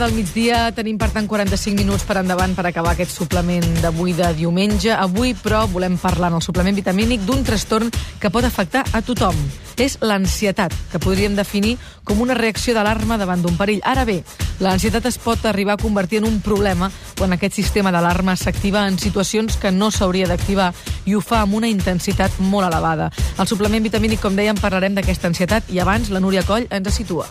Del migdia, tenim per tant 45 minuts per endavant per acabar aquest suplement d'avui de diumenge. Avui, però, volem parlar en el suplement vitamínic d'un trastorn que pot afectar a tothom. És l'ansietat, que podríem definir com una reacció d'alarma davant d'un perill. Ara bé, l'ansietat es pot arribar a convertir en un problema quan aquest sistema d'alarma s'activa en situacions que no s'hauria d'activar i ho fa amb una intensitat molt elevada. Al suplement vitamínic, com dèiem, parlarem d'aquesta ansietat i abans la Núria Coll ens situa.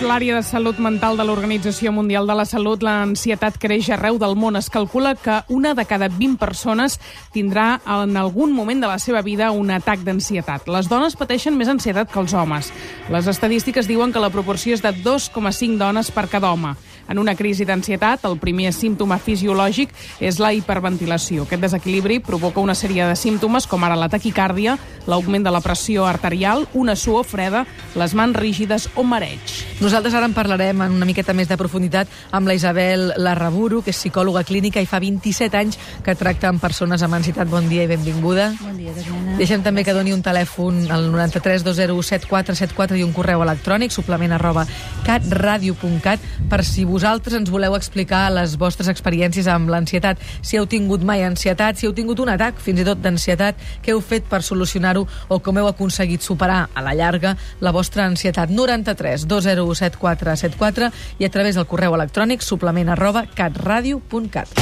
L'àrea de salut mental de l'Organització Mundial de la Salut, l'ansietat creix arreu del món. Es calcula que una de cada 20 persones tindrà en algun moment de la seva vida un atac d'ansietat. Les dones pateixen més ansietat que els homes. Les estadístiques diuen que la proporció és de 2,5 dones per cada home. En una crisi d'ansietat, el primer símptoma fisiològic és la hiperventilació. Aquest desequilibri provoca una sèrie de símptomes com ara la taquicàrdia, l'augment de la pressió arterial, una suor freda, les mans rígides o mareig. Nosaltres ara en parlarem en una miqueta més de profunditat amb la Isabel Larraburu, que és psicòloga clínica i fa 27 anys que tracta amb persones amb ansietat. Bon dia i benvinguda. Bon dia, Carmena. Deixem també que doni un telèfon al 93 201 7474 i un correu electrònic, suplement arroba catradio.cat, per si vosaltres ens voleu explicar les vostres experiències amb l'ansietat. Si heu tingut mai ansietat, si heu tingut un atac, fins i tot d'ansietat, què heu fet per solucionar-ho o com heu aconseguit superar a la llarga la vostra ansietat. 93 201 7474 i a través del correu electrònic suplement arroba catradio.cat.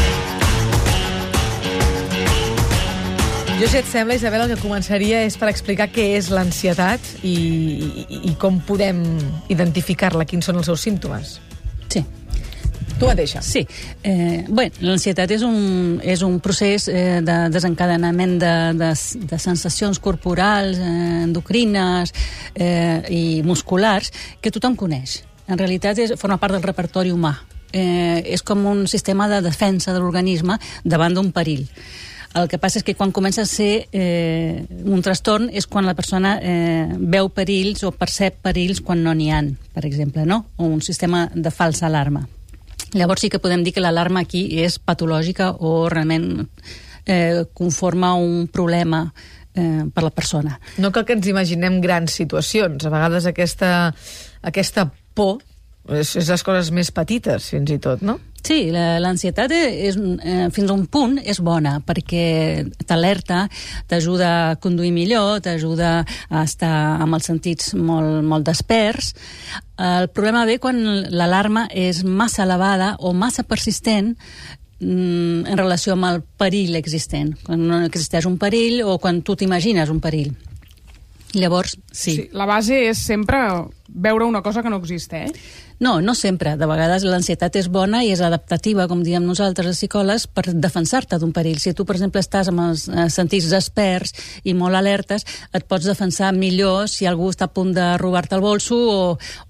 Jo, si et sembla, Isabel, el que començaria és per explicar què és l'ansietat i, i, i com podem identificar-la, quins són els seus símptomes. Tu mateixa. Sí. Eh, bé, l'ansietat és un, és un procés eh, de desencadenament de, de, de sensacions corporals, eh, endocrines eh, i musculars que tothom coneix. En realitat és, forma part del repertori humà. Eh, és com un sistema de defensa de l'organisme davant d'un perill. El que passa és que quan comença a ser eh, un trastorn és quan la persona eh, veu perills o percep perills quan no n'hi han, per exemple, no? o un sistema de falsa alarma. Llavors sí que podem dir que l'alarma aquí és patològica o realment eh, conforma un problema eh, per la persona. No cal que ens imaginem grans situacions. A vegades aquesta, aquesta por és, és les coses més petites, fins i tot, no? Sí, l'ansietat és, eh, fins a un punt és bona perquè t'alerta, t'ajuda a conduir millor, t'ajuda a estar amb els sentits molt, molt desperts. El problema ve quan l'alarma és massa elevada o massa persistent mm, en relació amb el perill existent. Quan no existeix un perill o quan tu t'imagines un perill. Llavors, sí. sí. La base és sempre veure una cosa que no existeix. No, no sempre. De vegades l'ansietat és bona i és adaptativa, com diem nosaltres, els psicòlegs, per defensar-te d'un perill. Si tu, per exemple, estàs amb els eh, sentits desperts i molt alertes, et pots defensar millor si algú està a punt de robar-te el bolso o,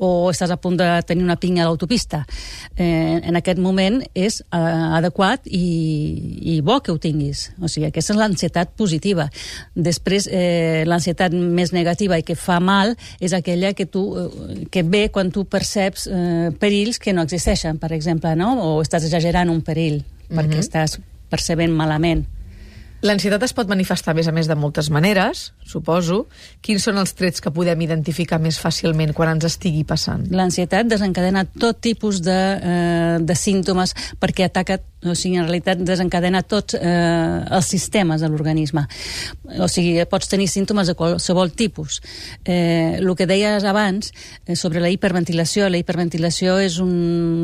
o estàs a punt de tenir una pinya a l'autopista. Eh, en aquest moment és eh, adequat i, i bo que ho tinguis. O sigui, aquesta és l'ansietat positiva. Després, eh, l'ansietat més negativa i que fa mal és aquella que, tu, eh, que ve quan tu perceps eh, eh, perills que no existeixen, per exemple, no? o estàs exagerant un perill perquè mm -hmm. estàs percebent malament. L'ansietat es pot manifestar, a més a més, de moltes maneres, suposo. Quins són els trets que podem identificar més fàcilment quan ens estigui passant? L'ansietat desencadena tot tipus de, eh, de símptomes perquè ataca o sigui, en realitat desencadena tots eh, els sistemes de l'organisme. O sigui, pots tenir símptomes de qualsevol tipus. Eh, el que deies abans eh, sobre la hiperventilació, la hiperventilació és un,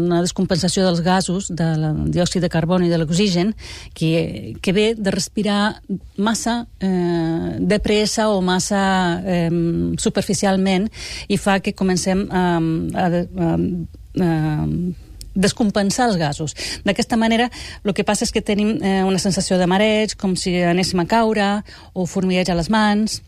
una descompensació dels gasos, del diòxid de carboni i de l'oxigen, que, que ve de respirar massa eh, de pressa o massa eh, superficialment i fa que comencem a, a, a, a descompensar els gasos. D'aquesta manera, el que passa és que tenim eh, una sensació de mareig, com si anéssim a caure, o formigueig a les mans.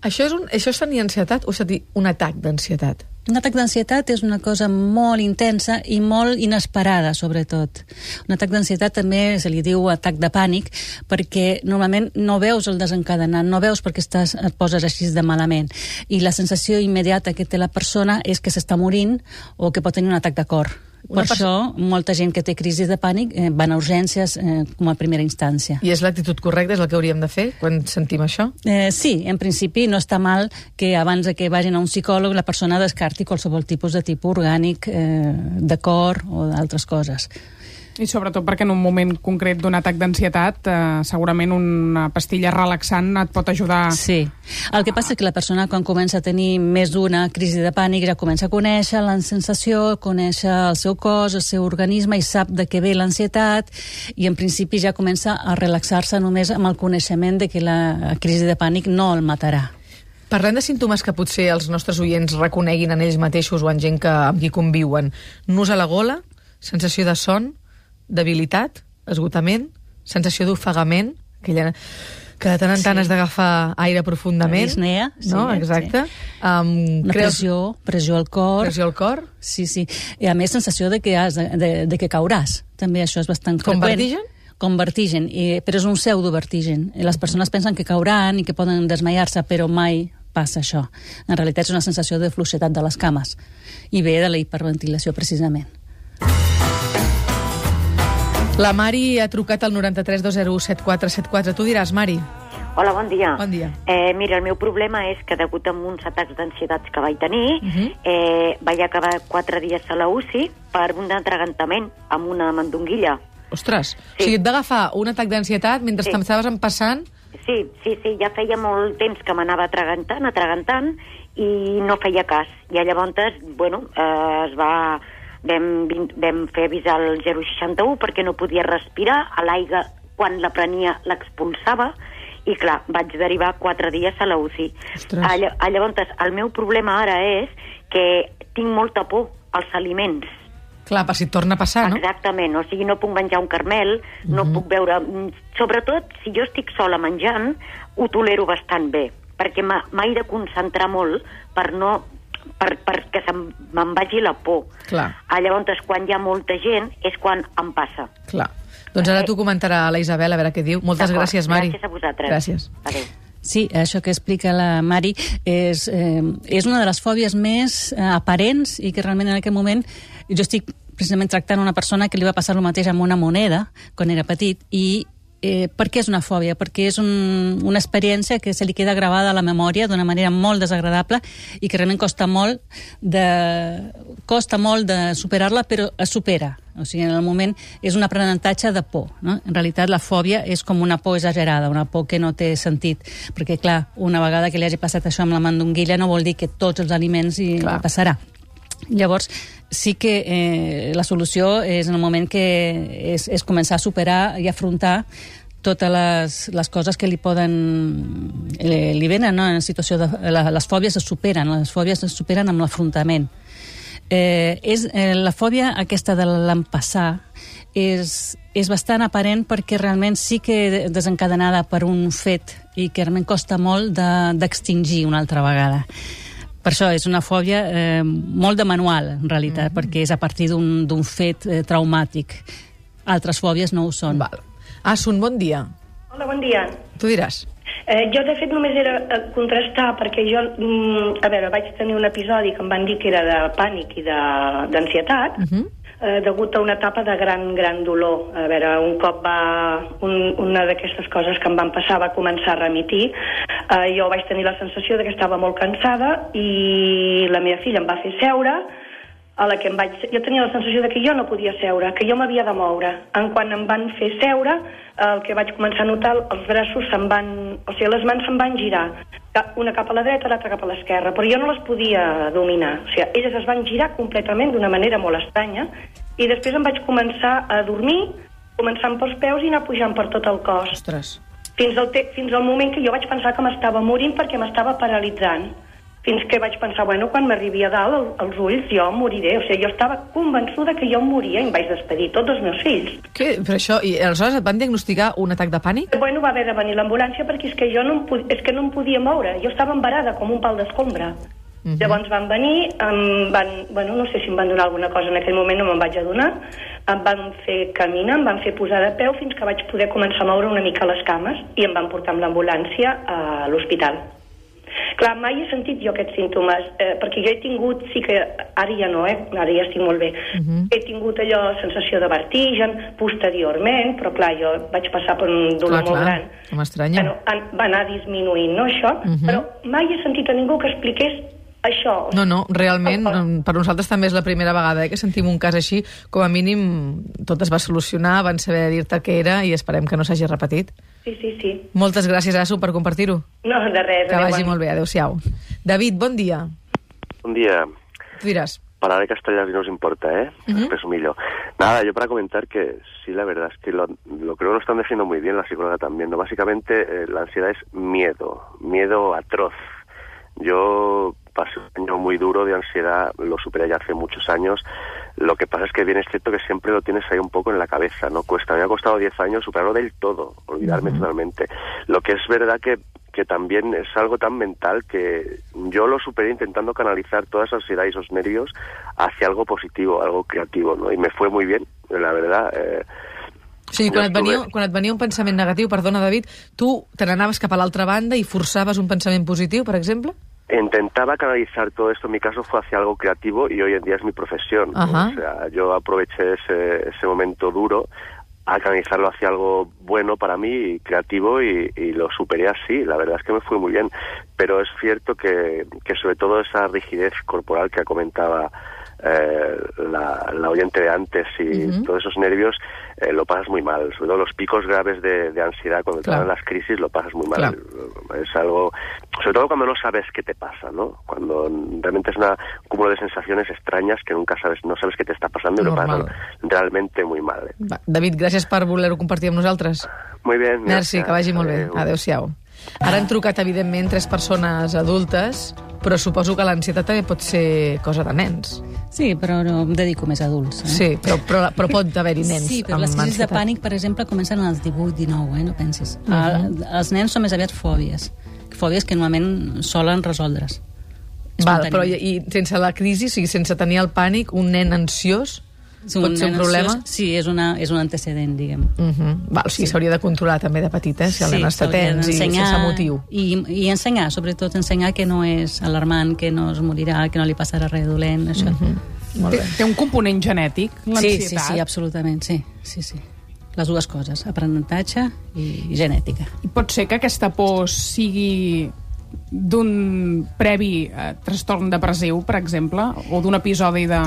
Això és, un, això és tenir ansietat o és dir un atac d'ansietat? Un atac d'ansietat és una cosa molt intensa i molt inesperada, sobretot. Un atac d'ansietat també se li diu atac de pànic perquè normalment no veus el desencadenant, no veus perquè estàs, et poses així de malament. I la sensació immediata que té la persona és que s'està morint o que pot tenir un atac de cor Per això, molta gent que té crisi de pànic eh, van a urgències eh, com a primera instància. I és l'actitud correcta, és el que hauríem de fer quan sentim això? Eh, sí, en principi no està mal que abans de que vagin a un psicòleg la persona descarti qualsevol tipus de tipus orgànic, eh, de cor o d'altres coses. I sobretot perquè en un moment concret d'un atac d'ansietat eh, segurament una pastilla relaxant et pot ajudar... Sí. El que passa és que la persona quan comença a tenir més d'una crisi de pànic ja comença a conèixer la sensació, conèixer el seu cos, el seu organisme i sap de què ve l'ansietat i en principi ja comença a relaxar-se només amb el coneixement de que la crisi de pànic no el matarà. Parlem de símptomes que potser els nostres oients reconeguin en ells mateixos o en gent que, amb qui conviuen. Nus a la gola, sensació de son, debilitat, esgotament, sensació d'ofegament, aquella que de tant en tant Sí. has d'agafar aire profundament. La disnea, sí, no? Exacte. Um, Una creus- pressió, pressió al cor... pressió al cor. Sí, sí. I a més, sensació de que, has de, de, de que cauràs. També això és bastant Com freqüent. vertigen? Com vertigen, i, però és un pseudovertigen. Les persones pensen que cauran i que poden desmaiar-se, però mai passa això. En realitat és una sensació de fluixetat de les cames i ve de la hiperventilació precisament. La Mari ha trucat al 93 201 7474. Tu diràs, Mari. Hola, bon dia. Bon dia. Eh, mira, el meu problema és que degut a uns atacs d'ansietats que vaig tenir, uh Mhm. -huh. eh, vaig acabar quatre dies a la UCI per un atragantament amb una mandonguilla. Ostres, sí. o sigui, et d'agafar un atac d'ansietat mentre Sí. t'estaves empassant... Sí, sí, sí, ja feia molt temps que m'anava atragantant, atragantant, i no feia cas. I llavors, bueno, eh, es va... Vam, vam fer avisar el 061 perquè no podia respirar, a l'aigua, quan la prenia, l'expulsava, i clar, vaig derivar quatre dies a la UCI. Ostres. A, lla- a llavors, el meu problema ara és que tinc molta por als aliments. Clar, per si torna a passar, no? Exactament, o sigui, no puc menjar un carmel, no puc veure... Sobretot, si jo estic sola menjant, ho tolero bastant bé, perquè m'he de concentrar molt per no per, perquè se'm, me'n vagi la por. Clar. Ah, llavors, quan hi ha molta gent, és quan em passa. Clar. Doncs ara t'ho comentarà la Isabel, a veure què diu. Moltes gràcies, Mari. Gràcies a vosaltres. Gràcies. Adéu. Sí, això que explica la Mari és, eh, és una de les fòbies més eh, aparents i que realment en aquest moment jo estic precisament tractant una persona que li va passar el mateix amb una moneda quan era petit i eh, per què és una fòbia? Perquè és un, una experiència que se li queda gravada a la memòria d'una manera molt desagradable i que realment costa molt de, costa molt de superar-la, però es supera. O sigui, en el moment és un aprenentatge de por. No? En realitat, la fòbia és com una por exagerada, una por que no té sentit. Perquè, clar, una vegada que li hagi passat això amb la mandonguilla no vol dir que tots els aliments hi Clar. passarà. Llavors, sí que eh, la solució és en el moment que és, és començar a superar i afrontar totes les, les coses que li poden li, li venen no? en situació de, la, les fòbies es superen les fòbies es superen amb l'afrontament eh, és, eh, la fòbia aquesta de l'empassar és, és bastant aparent perquè realment sí que desencadenada per un fet i que realment costa molt de- d'extingir una altra vegada per això és una fòbia eh, molt de manual, en realitat, mm -hmm. perquè és a partir d'un d'un fet eh, traumàtic. Altres fòbies no ho són. Val. Asun, bon dia. Hola, bon dia. Tu diràs. Eh, jo, de fet, només era eh, contrastar, perquè jo, mm, a veure, vaig tenir un episodi que em van dir que era de pànic i de- d'ansietat, uh -huh. Eh, degut a una etapa de gran, gran dolor. A veure, un cop va... Un, una d'aquestes coses que em van passar va començar a remitir. Eh, jo vaig tenir la sensació de que estava molt cansada i la meva filla em va fer seure a la que em vaig... Jo tenia la sensació de que jo no podia seure, que jo m'havia de moure. En quan em van fer seure, el que vaig començar a notar, els braços se'n van... O sigui, les mans se'n van girar. Una cap a la dreta, l'altra cap a l'esquerra. Però jo no les podia dominar. O sigui, elles es van girar completament d'una manera molt estranya i després em vaig començar a dormir, començant pels peus i anar pujant per tot el cos Ostres. fins al, te fins al moment que jo vaig pensar que m'estava morint perquè m'estava paralitzant. Fins que vaig pensar, bueno, quan m'arribi a dalt el, els ulls jo moriré. O sigui, jo estava convençuda que jo moria i em vaig despedir tots els meus fills. Què? Però això... I aleshores et van diagnosticar un atac de pànic? Bueno, va haver de venir l'ambulància perquè és que jo no em, pod- és que no em podia moure. Jo estava embarada com un pal d'escombra. Mhm. Llavors van venir, em van, bueno, no sé si em van donar alguna cosa en aquell moment, no me'n vaig adonar, em van fer caminar, em van fer posar de peu fins que vaig poder començar a moure una mica les cames i em van portar amb l'ambulància a l'hospital. Clar, mai he sentit jo aquests símptomes, eh, perquè jo he tingut, sí que ara ja no, eh? ara ja estic molt bé, uh -huh. he tingut allò, sensació de vertigen, posteriorment, però clar, jo vaig passar per un dolor Clar, molt clar, gran. no m'estranya. Bueno, va anar disminuint, no, això? Uh -huh. Però mai he sentit a ningú que expliqués això. No, no, realment, Oh, oh. mm, per nosaltres també és la primera vegada eh, que sentim un cas així. Com a mínim, tot es va solucionar, van saber dir-te què era i esperem que no s'hagi repetit. Sí, sí, sí. Moltes gràcies, Asu, per compartir-ho. No, de res. Que vagi bon molt bé, adeu-siau. David, bon dia. Un día, Tu diràs. para de castellano si no os importa, ¿eh? Ujú. Presumillo. Nada, yo para comentar que sí, la verdad es que lo, lo creo que lo están definiendo muy bien la psicóloga también, ¿no? Básicamente eh, la ansiedad es miedo, miedo atroz. Yo pasé un año muy duro de ansiedad, lo superé ya hace muchos años. Lo que pasa es que bien es cierto que siempre lo tienes ahí un poco en la cabeza, ¿no? Cuesta, me ha costado 10 años superarlo del todo, olvidarme totalmente. Lo que es verdad que, que también es algo tan mental que yo lo superé intentando canalizar toda esa ansiedad y esos nervios hacia algo positivo, algo creativo, ¿no? Y me fue muy bien, la verdad. Eh, O sigui, quan et, venia, quan et venia un pensament negatiu, perdona, David, tu te n'anaves cap a l'altra banda i forçaves un pensament positiu, per exemple? Intentaba canalizar todo esto, en mi caso fue hacia algo creativo y hoy en día es mi profesión. O sea, yo aproveché ese, ese momento duro a canalizarlo hacia algo bueno para mí y creativo y, y lo superé así. La verdad es que me fue muy bien. Pero es cierto que, que sobre todo esa rigidez corporal que comentaba eh, la, la oyente de antes y todos esos nervios eh, lo pasas muy mal. Sobre todo los picos graves de, de ansiedad cuando te Claro. dan las crisis lo pasas muy mal. Claro. Es algo, sobre todo cuando no sabes qué te pasa, ¿no? Cuando realmente es una un cúmulo de sensaciones extrañas que nunca sabes, no sabes qué te está pasando y lo Normal. pasas realmente muy mal. ¿eh? Va, David, gràcies per voler-ho compartir amb nosaltres. Muy bien. Merci, gracias. que vagi molt bé. Adéu-siau. Ara han trucat, evidentment, tres persones adultes, però suposo que l'ansietat també pot ser cosa de nens. Sí, però no, em dedico més a adults. Eh? Sí, però, però, però pot haver-hi nens Sí, però amb les crisis de ansietat. pànic, per exemple, comencen als 18-19, eh? no pensis. Uh. -huh. Els nens són més aviat fòbies. Fòbies que normalment solen resoldre's. Val, però i, i sense la crisi, o sigui, sense tenir el pànic, un nen ansiós És pot ser un nen problema? ansiós, Sí, és, una, és un antecedent, diguem. Uh -huh. Val, o sigui, s'hauria de controlar també de petit, eh? Si el nen està tens i sense motiu. I, I ensenyar, sobretot ensenyar que no és alarmant, que no es morirà, que no li passarà res dolent, això. Mhm. Molt Té, bé. té un component genètic, Sí, l'ansietat? sí, sí, absolutament, sí, sí, sí. Les dues coses, aprenentatge i genètica. I pot ser que aquesta por sigui d'un previ eh, trastorn depressiu, per exemple, o d'un episodi de,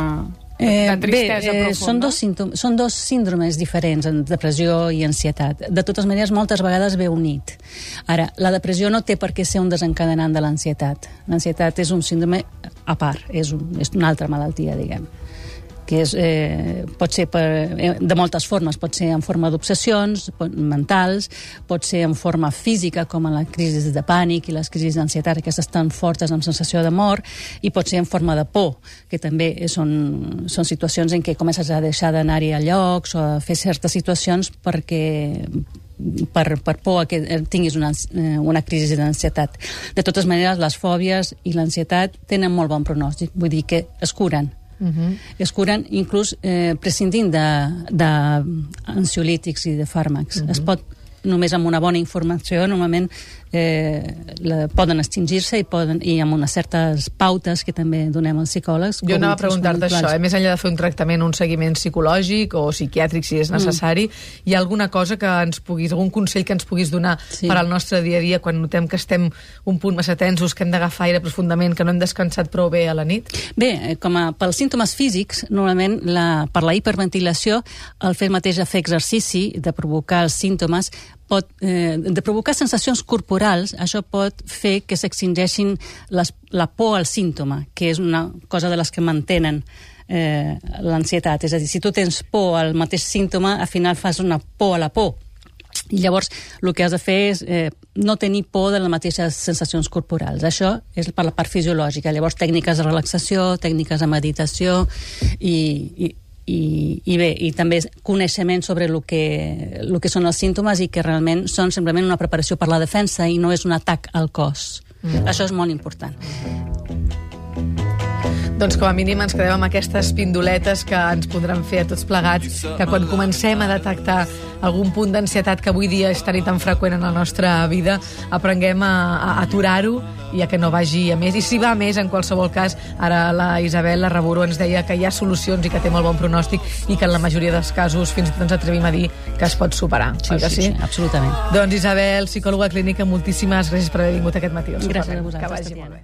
tristesa bé, eh, són dos, símptomes, són dos síndromes diferents, en depressió i ansietat. De totes maneres, moltes vegades ve unit. Ara, la depressió no té per què ser un desencadenant de l'ansietat. L'ansietat és un síndrome a part, és, un, és una altra malaltia, diguem que és, eh, pot ser per, eh, de moltes formes, pot ser en forma d'obsessions mentals, pot ser en forma física, com en la crisi de pànic i les crisis d'ansietat, aquestes tan fortes amb sensació de mort, i pot ser en forma de por, que també són, són situacions en què comences a deixar d'anar-hi a llocs o a fer certes situacions perquè per, per por que tinguis una, eh, una crisi d'ansietat. De totes maneres, les fòbies i l'ansietat tenen molt bon pronòstic, vull dir que es curen. Uh -huh. Es curen inclús eh, prescindint d'ansiolítics i de fàrmacs. Uh -huh. Es pot només amb una bona informació, normalment eh, la, poden extingir-se i, poden, i amb unes certes pautes que també donem als psicòlegs. Jo anava a preguntar-te això, eh? més enllà de fer un tractament, un seguiment psicològic o psiquiàtric, si és Mm. necessari, hi ha alguna cosa que ens puguis, algun consell que ens puguis donar Sí. per al nostre dia a dia quan notem que estem un punt massa tensos, que hem d'agafar aire profundament, que no hem descansat prou bé a la nit? Bé, eh, com a, pels símptomes físics, normalment la, per la hiperventilació, el fer mateix a fer exercici, de provocar els símptomes, pot, eh, de provocar sensacions corporals, això pot fer que s'extingeixin la por al símptoma, que és una cosa de les que mantenen eh, l'ansietat. És a dir, si tu tens por al mateix símptoma, al final fas una por a la por. I llavors el que has de fer és eh, no tenir por de les mateixes sensacions corporals. Això és per la part fisiològica. Llavors tècniques de relaxació, tècniques de meditació i, i, i, i bé, i també coneixement sobre el que, el que són els símptomes i que realment són simplement una preparació per la defensa i no és un atac al cos. Mm. Això és molt important. Doncs com a mínim ens quedem amb aquestes pindoletes que ens podran fer a tots plegats, que quan comencem a detectar algun punt d'ansietat que avui dia és tan i tan freqüent en la nostra vida, aprenguem a, a aturar-ho i a que no vagi a més. I si va a més, en qualsevol cas, ara la Isabel, la Reboró, ens deia que hi ha solucions i que té molt bon pronòstic i que en la majoria dels casos fins i tot ens atrevim a dir que es pot superar. Sí, que sí, sí, absolutament. Doncs Isabel, psicòloga clínica, moltíssimes gràcies per haver vingut aquest matí. Gràcies a vosaltres, Que vagi molt bé.